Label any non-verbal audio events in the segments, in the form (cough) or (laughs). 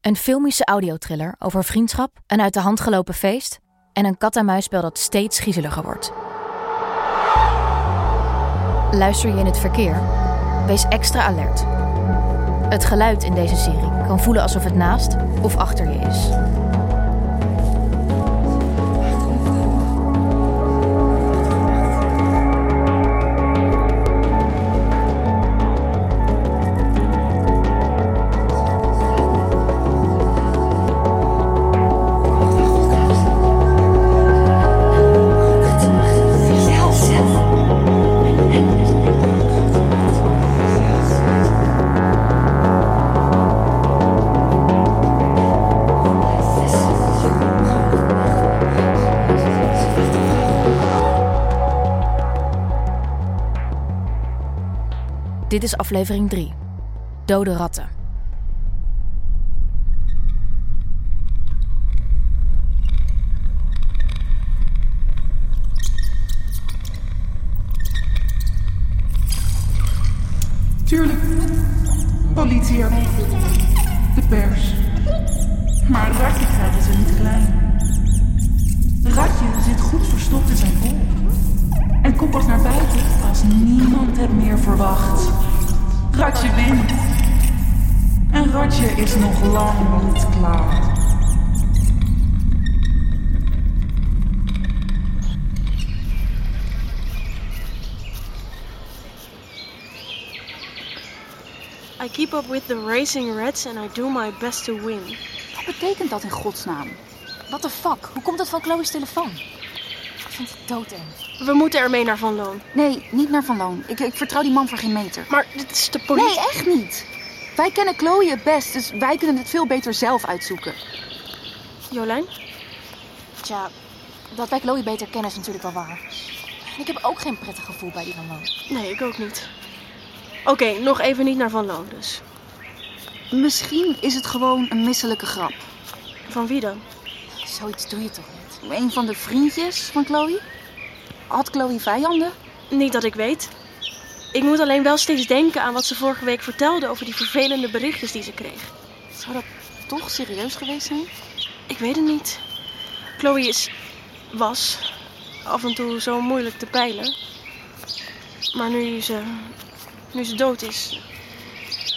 Een filmische audiotriller over vriendschap, een uit de hand gelopen feest en een kat-en-muisspel dat steeds griezeliger wordt. Luister je in het verkeer? Wees extra alert. Het geluid in deze serie kan voelen alsof het naast of achter je is. Dit is aflevering 3. Dode ratten. Tuurlijk. Politie er. De pers. Maar het ratje krijgen ze niet klein. Ratje zit goed verstopt in zijn hol. En komt pas naar buiten als niemand het meer verwacht. Ratje wint. En Ratje is nog lang niet klaar. I keep up with the racing rats and I do my best to win. Wat betekent dat in godsnaam? What the fuck? Hoe komt dat van Chloe's telefoon? Ik vind het doodeng. We moeten ermee naar Van Loon. Nee, niet naar Van Loon. Ik, ik vertrouw die man voor geen meter. Maar dit is de politie. Nee, echt niet. Wij kennen Chloe het best, dus wij kunnen het veel beter zelf uitzoeken. Jolijn? Tja, dat wij Chloe beter kennen is natuurlijk wel waar. En ik heb ook geen prettig gevoel bij die Van Loon. Nee, ik ook niet. Oké, nog even niet naar Van Loon dus. Misschien is het gewoon een misselijke grap. Van wie dan? Zoiets doe je toch niet? Een van de vriendjes van Chloe? Had Chloe vijanden? Niet dat ik weet. Ik moet alleen wel steeds denken aan wat ze vorige week vertelde over die vervelende berichtjes die ze kreeg. Zou dat toch serieus geweest zijn? Ik weet het niet. Chloe is. was. af en toe zo moeilijk te peilen. Maar nu ze. nu ze dood is.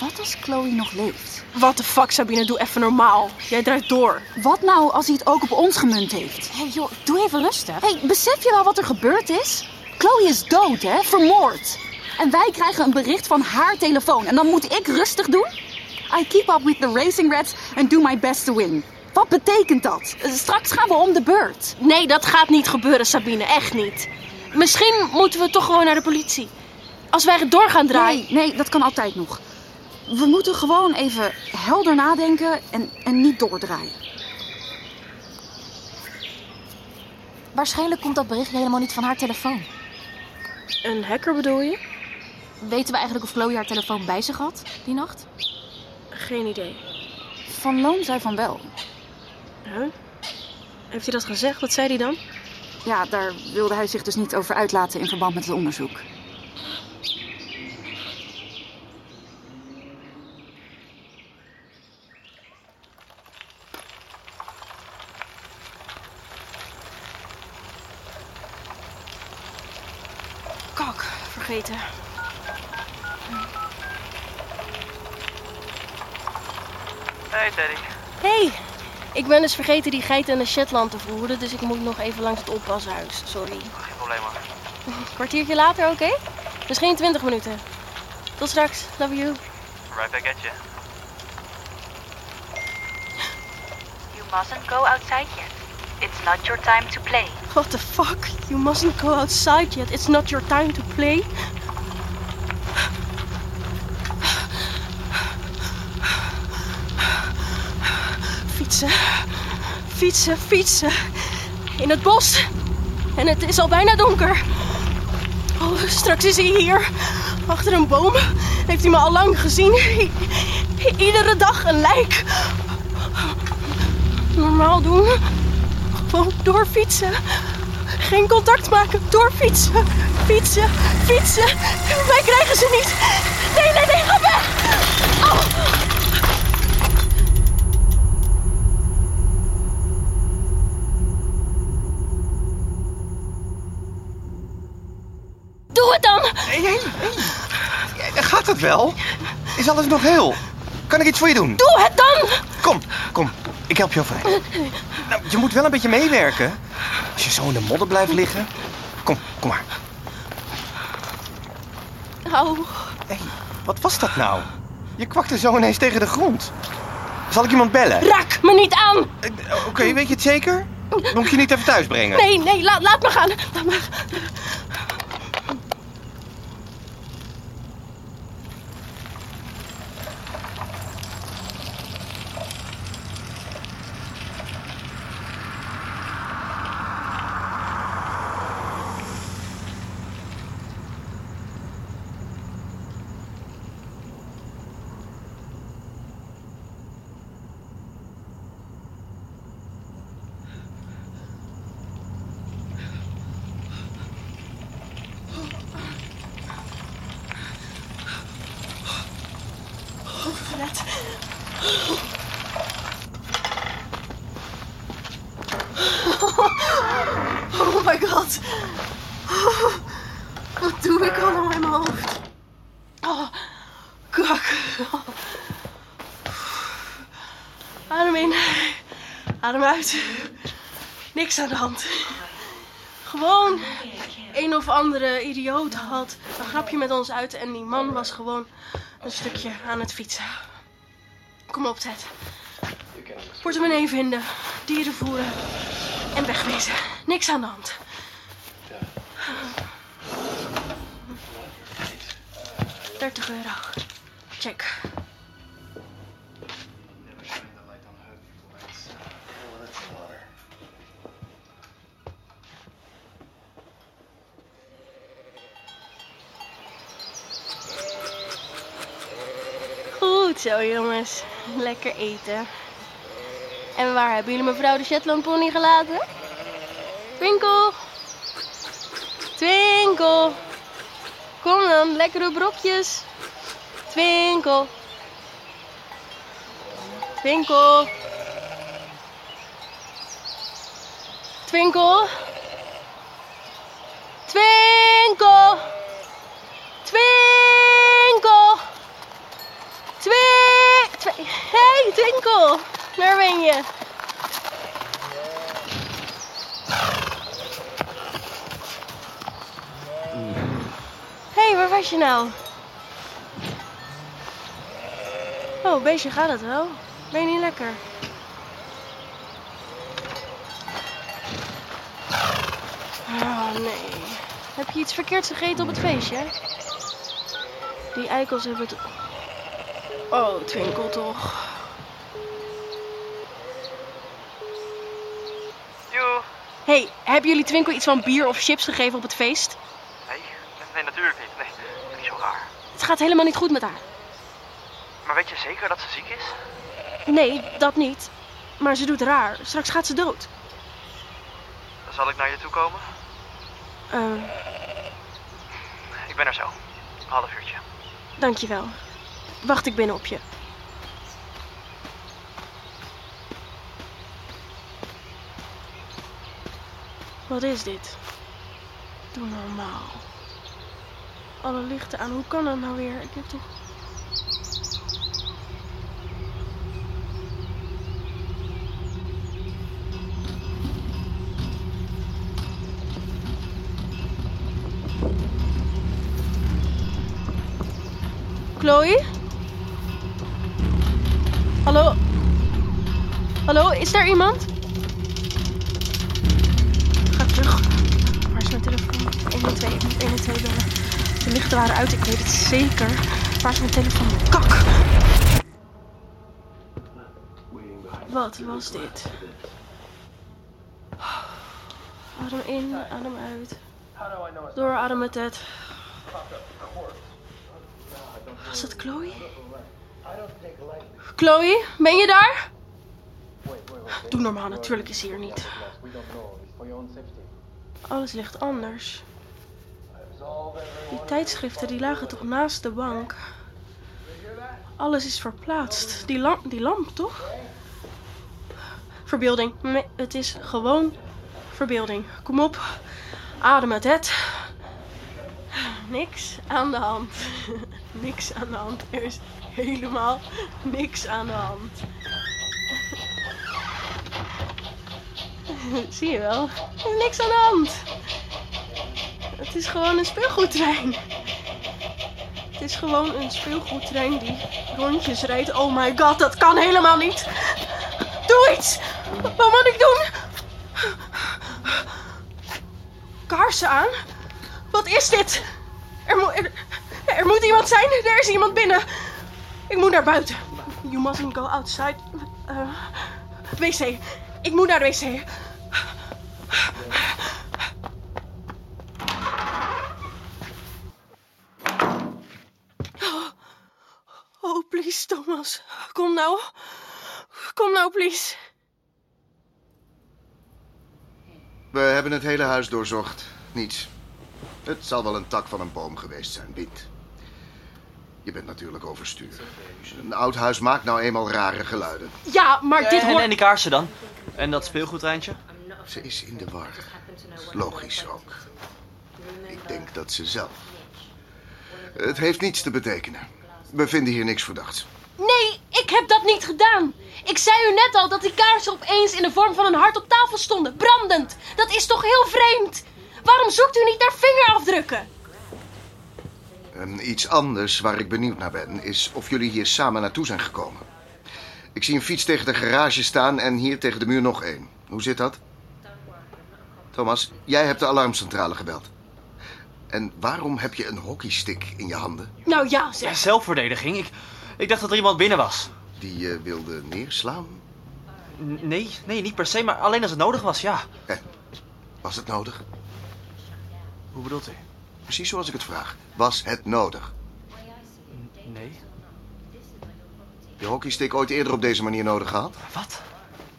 Wat als Chloe nog leeft? What the fuck, Sabine, doe even normaal. Jij draait door. Wat nou als hij het ook op ons gemunt heeft? Hé hey joh, doe even rustig. Hé, hey, besef je wel wat er gebeurd is? Chloe is dood, hè? Vermoord. En wij krijgen een bericht van haar telefoon. En dan moet ik rustig doen? I keep up with the racing rats and do my best to win. Wat betekent dat? Straks gaan we om de beurt. Nee, dat gaat niet gebeuren, Sabine. Echt niet. Misschien moeten we toch gewoon naar de politie. Als wij het door gaan draaien. Nee, nee, dat kan altijd nog. We moeten gewoon even helder nadenken en, en niet doordraaien. Waarschijnlijk komt dat berichtje helemaal niet van haar telefoon. Een hacker bedoel je? Weten we eigenlijk of Chloe haar telefoon bij zich had die nacht? Geen idee. Van Loon zei van wel. Huh? Heeft hij dat gezegd? Wat zei hij dan? Ja, daar wilde hij zich dus niet over uitlaten in verband met het onderzoek. Vergeten. Hey Teddy. hey, ik ben dus vergeten die geiten naar Shetland te voeren, dus ik moet nog even langs het oppashuis. Sorry. Geen probleem hoor. Een (laughs) kwartiertje later, oké? Misschien 20 minuten. Tot straks. Love you. Right back at you. You mustn't go outside yet. It's not your time to play. What the fuck? You mustn't go outside yet. It's not your time to play. Fietsen. Fietsen, fietsen. In het bos. En het is al bijna donker. Oh, straks is hij hier. Achter een boom. Heeft hij me al lang gezien. Iedere dag een lijk. Normaal doen. Gewoon doorfietsen. Geen contact maken. Doorfietsen. Fietsen. Fietsen. Wij krijgen ze niet. Nee, nee, nee. Ga weg. Doe het dan. Hé, hé, hé. Gaat het wel? Is alles nog heel? Kan ik iets voor je doen? Doe het dan. Kom, kom. Ik help je overheen. Nou, je moet wel een beetje meewerken. Als je zo in de modder blijft liggen. Kom, kom maar. Au. Hé, wat was dat nou? Je kwakte zo ineens tegen de grond. Zal ik iemand bellen? Raak me niet aan. Eh, Oké, weet je het zeker? Moet je niet even thuis brengen? Nee, nee. Laat, laat me gaan. Laat me Net. Oh god. Wat doe ik allemaal in mijn hoofd? Oh, kak. Adem in. Adem uit. Niks aan de hand. Gewoon een of andere idioot had een grapje met ons uit en die man was gewoon een stukje aan het fietsen. Kom op, Ted. Portemonnee vinden, dieren voeren en wegwezen. Niks aan de hand. Dertig euro. Check. Goed zo, jongens. Lekker eten. En waar hebben jullie mevrouw de Shetland pony gelaten? Twinkel. Twinkel. Kom dan, lekkere brokjes. Twinkel. Twinkel. Twinkel. Twinkel. Twinkel. Twin... Twi- hey, Twinkel. Waar ben je? hey, waar was je nou? Oh, beestje, gaat het wel? Ben je niet lekker? Oh, nee. Heb je iets verkeerds gegeten op het feestje? Die eikels hebben het... Oh, Twinkel toch. Hey, hebben jullie Twinkel iets van bier of chips gegeven op het feest? Nee, nee, natuurlijk niet. Nee, dat is niet zo raar. Het gaat helemaal niet goed met haar. Maar weet je zeker dat ze ziek is? Nee, dat niet. Maar ze doet raar. Straks gaat ze dood. Dan zal ik naar je toe komen. Eh, Ik ben er zo. Een half uurtje. dankjewel. Wacht ik binnen op je. Wat is dit? Doe normaal. Alle lichten aan. Hoe kan dat nou weer? Ik heb toch... Chloe? Hallo? Hallo, is daar iemand? Ga terug. Waar is mijn telefoon? 112, ik moet 112 bellen. De lichten waren uit, ik weet het zeker. Waar is mijn telefoon? Kak! Wat was dit? Adem in, adem uit. Dooradem met het. Was dat Chloe? Chloe, ben je daar? Doe normaal, natuurlijk is hij er niet. Alles ligt anders. Die tijdschriften die lagen toch naast de bank? Alles is verplaatst. Die, lamp, die lamp, toch? Verbeelding. Het is gewoon verbeelding. Kom op. Adem het, het. Niks aan de hand. (laughs) niks aan de hand. Er is helemaal niks aan de hand. (laughs) Zie je wel? Er is niks aan de hand. Het is gewoon een speelgoedtrein. Het is gewoon een speelgoedtrein die rondjes rijdt. Oh my god, dat kan helemaal niet. Doe iets. Wat moet ik doen? Kaarsen aan? Wat is dit? Er, moet er, moet iemand zijn. Er is iemand binnen. Ik moet naar buiten. You mustn't go outside. Uh, wc. Ik moet naar de wc. Oh, please, Thomas. Kom nou. Kom nou, please. We hebben het hele huis doorzocht. Niets. Het zal wel een tak van een boom geweest zijn, wind. Je bent natuurlijk overstuur. Een oud huis maakt nou eenmaal rare geluiden. Ja, maar dit En, hoort... en die kaarsen dan? En dat speelgoedtreintje? Ze is in de war. Logisch ook. Ik denk dat ze zelf. Het heeft niets te betekenen. We vinden hier niks verdachts. Nee, ik heb dat niet gedaan. Ik zei u net al dat die kaarsen opeens in de vorm van een hart op tafel stonden, brandend. Dat is toch heel vreemd? Waarom zoekt u niet naar vingerafdrukken? En iets anders waar ik benieuwd naar ben, is of jullie hier samen naartoe zijn gekomen. Ik zie een fiets tegen de garage staan en hier tegen de muur nog één. Hoe zit dat? Thomas, jij hebt de alarmcentrale gebeld. En waarom heb je een hockeystick in je handen? Nou ja, Ja, zeg. zelfverdediging. Ik, ik dacht dat er iemand binnen was. Die je wilde neerslaan? N- Nee, nee, niet per se, maar alleen als het nodig was, ja. En, was het nodig? Hoe bedoelt u? Precies zoals ik het vraag. Was het nodig? Nee. Je hockeystick ooit eerder op deze manier nodig gehad? Wat?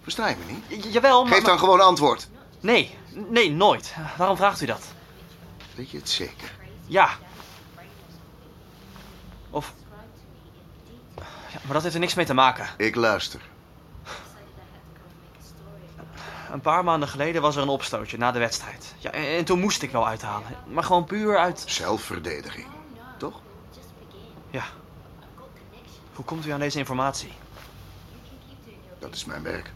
Versta je me niet? J- jawel, maar... Geef dan gewoon antwoord. Nee, nee, nooit. Waarom vraagt u dat? Weet je het zeker? Ja. Of... Ja, maar dat heeft er niks mee te maken. Ik luister. Een paar maanden geleden was er een opstootje na de wedstrijd. Ja, en, en toen moest ik wel uithalen. Maar gewoon puur uit... Zelfverdediging. Toch? Ja. Hoe komt u aan deze informatie? Dat is mijn werk.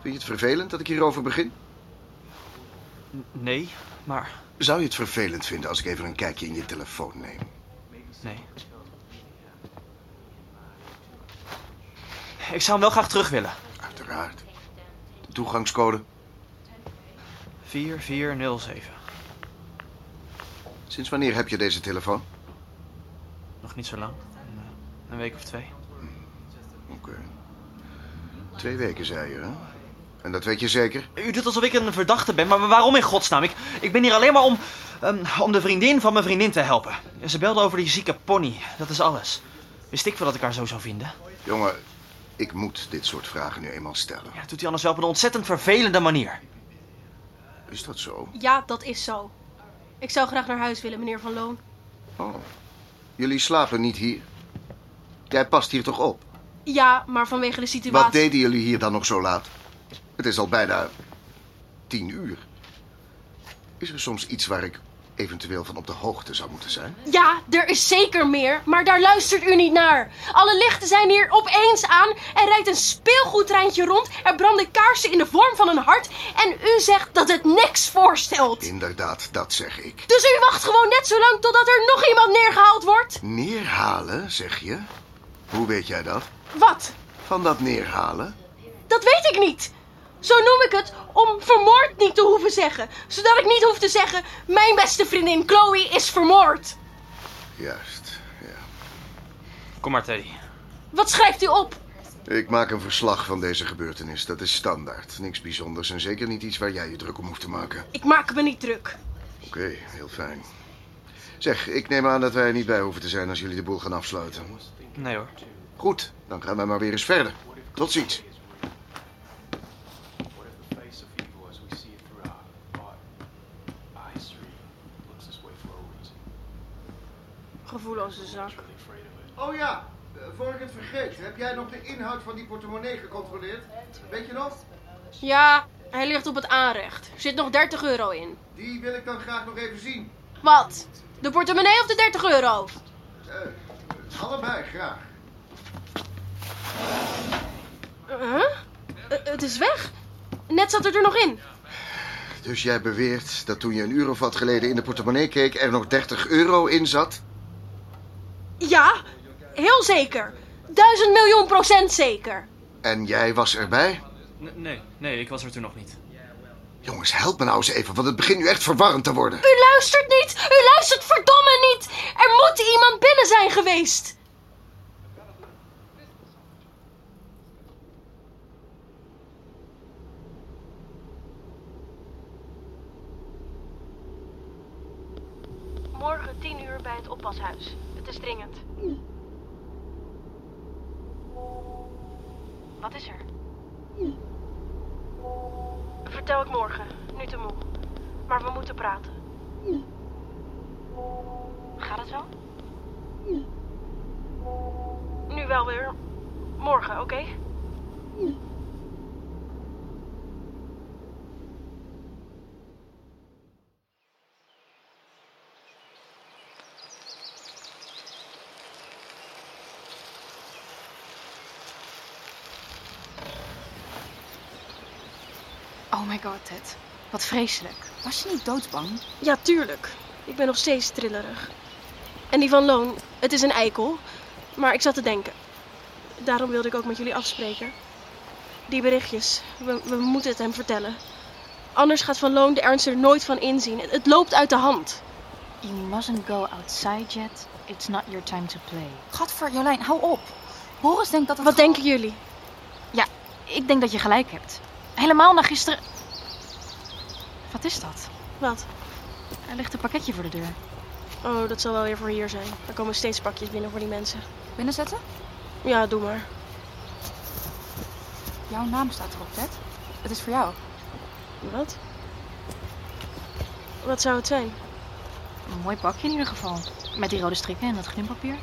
Vind je het vervelend dat ik hierover begin? N- nee, maar... Zou je het vervelend vinden als ik even een kijkje in je telefoon neem? Nee. Ik zou hem wel graag terug willen. Uiteraard. De toegangscode. 4407. Sinds wanneer heb je deze telefoon? Nog niet zo lang. Een, eh, een week of twee. Oké. Twee weken, zei je, hè? En dat weet je zeker? U doet alsof ik een verdachte ben, maar waarom in godsnaam? Ik, ik ben hier alleen maar om, ehm, om de vriendin van mijn vriendin te helpen. En ze belde over die zieke pony. Dat is alles. Wist ik wel dat ik haar zo zou vinden? Jongen, ik moet dit soort vragen nu eenmaal stellen. Ja, dat doet hij anders wel op een ontzettend vervelende manier. Is dat zo? Ja, dat is zo. Ik zou graag naar huis willen, meneer Van Loon. Oh. Jullie slapen niet hier? Jij past hier toch op? Ja, maar vanwege de situatie... Wat deden jullie hier dan nog zo laat? Het is al bijna tien uur. Is er soms iets waar ik eventueel van op de hoogte zou moeten zijn? Ja, er is zeker meer, maar daar luistert u niet naar. Alle lichten zijn hier opeens aan. Er rijdt een speelgoedtreintje rond. Er branden kaarsen in de vorm van een hart. En u zegt dat het niks voorstelt. Inderdaad, dat zeg ik. Dus u wacht gewoon net zo lang totdat er nog iemand neergehaald wordt? Neerhalen, zeg je? Hoe weet jij dat? Wat? Van dat neerhalen? Dat weet ik niet. Zo noem ik het om vermoord niet te hoeven zeggen. Zodat ik niet hoef te zeggen, mijn beste vriendin Chloe is vermoord. Juist, ja. Kom maar, Teddy. Wat schrijft u op? Ik maak een verslag van deze gebeurtenis. Dat is standaard. Niks bijzonders en zeker niet iets waar jij je druk om hoeft te maken. Ik maak me niet druk. Oké, heel fijn. Zeg, ik neem aan dat wij er niet bij hoeven te zijn als jullie de boel gaan afsluiten. Nee hoor. Goed, dan gaan wij maar weer eens verder. Tot ziens. Gevoelloze zak. Oh ja, voor ik het vergeet. Heb jij nog de inhoud van die portemonnee gecontroleerd? Weet je nog? Ja, hij ligt op het aanrecht. Er zit nog 30 euro in. Die wil ik dan graag nog even zien. Wat? De portemonnee of de 30 euro? Eh, allebei, graag. Huh? Eh, het is weg. Net zat het er nog in. Dus jij beweert dat toen je een uur of wat geleden in de portemonnee keek... er nog 30 euro in zat? Ja, heel zeker. Duizend miljoen procent zeker. En jij was erbij? N- nee, nee, ik was er toen nog niet. Jongens, help me nou eens even, want het begint nu echt verwarrend te worden. U luistert niet. U luistert verdomme niet. Er moet iemand binnen zijn geweest. Morgen tien uur het oppashuis. Het is dringend. Wat is er? Vertel ik morgen. Nu te moe. Maar we moeten praten. Gaat het zo? Nu wel weer. Morgen, oké? Oh my god. Wat vreselijk. Was je niet doodsbang? Ja, tuurlijk. Ik ben nog steeds trillerig. En die van Loon, het is een eikel. Maar ik zat te denken. Daarom wilde ik ook met jullie afspreken. Die berichtjes, we, we moeten het hem vertellen. Anders gaat Van Loon de ernst er nooit van inzien. Het, het loopt uit de hand. You mustn't go outside yet. It's not your time to play. Gadver, Jolijn, hou op. Boris denkt dat het... Wat denken jullie? Ja, ik denk dat je gelijk hebt. Helemaal na gisteren... Wat is dat? Wat? Er ligt een pakketje voor de deur. Oh, dat zal wel weer voor hier zijn. Er komen steeds pakjes binnen voor die mensen. Binnenzetten? Ja, doe maar. Jouw naam staat erop, Ted. Het is voor jou. Wat? Wat zou het zijn? Een mooi pakje in ieder geval. Met die rode strikken en dat glimpapier.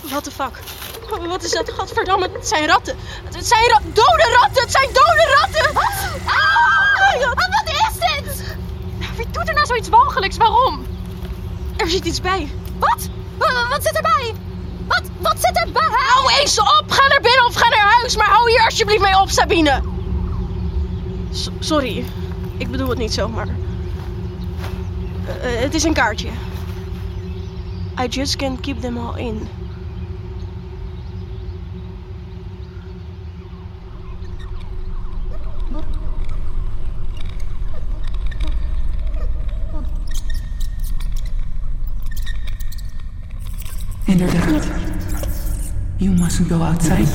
What the fuck? Wat is dat? Gadverdamme, het zijn ratten. Het zijn ra dode ratten! Het zijn dode ratten! Ah! Ja. Wat is dit? Wie doet er nou zoiets walgelijks? Waarom? Er zit iets bij. Wat? Wat, wat zit erbij? Wat, wat zit erbij? Hou eens op! Ga naar binnen of ga naar huis! Maar hou hier alsjeblieft mee op, Sabine! S- sorry, ik bedoel het niet zo, maar... Eh, eh, het is een kaartje. I just can't keep them all in. Inderdaad. You mustn't go outside.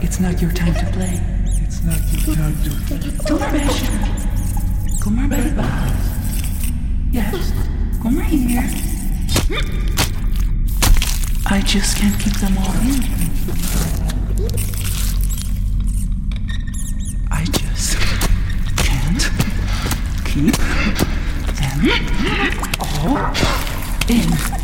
It's not your time to play. It's not your time to play. Kom maar meisje. Kom maar bij de baas. Yes. Kom maar hier. I just can't keep them all in. I just can't keep them all in.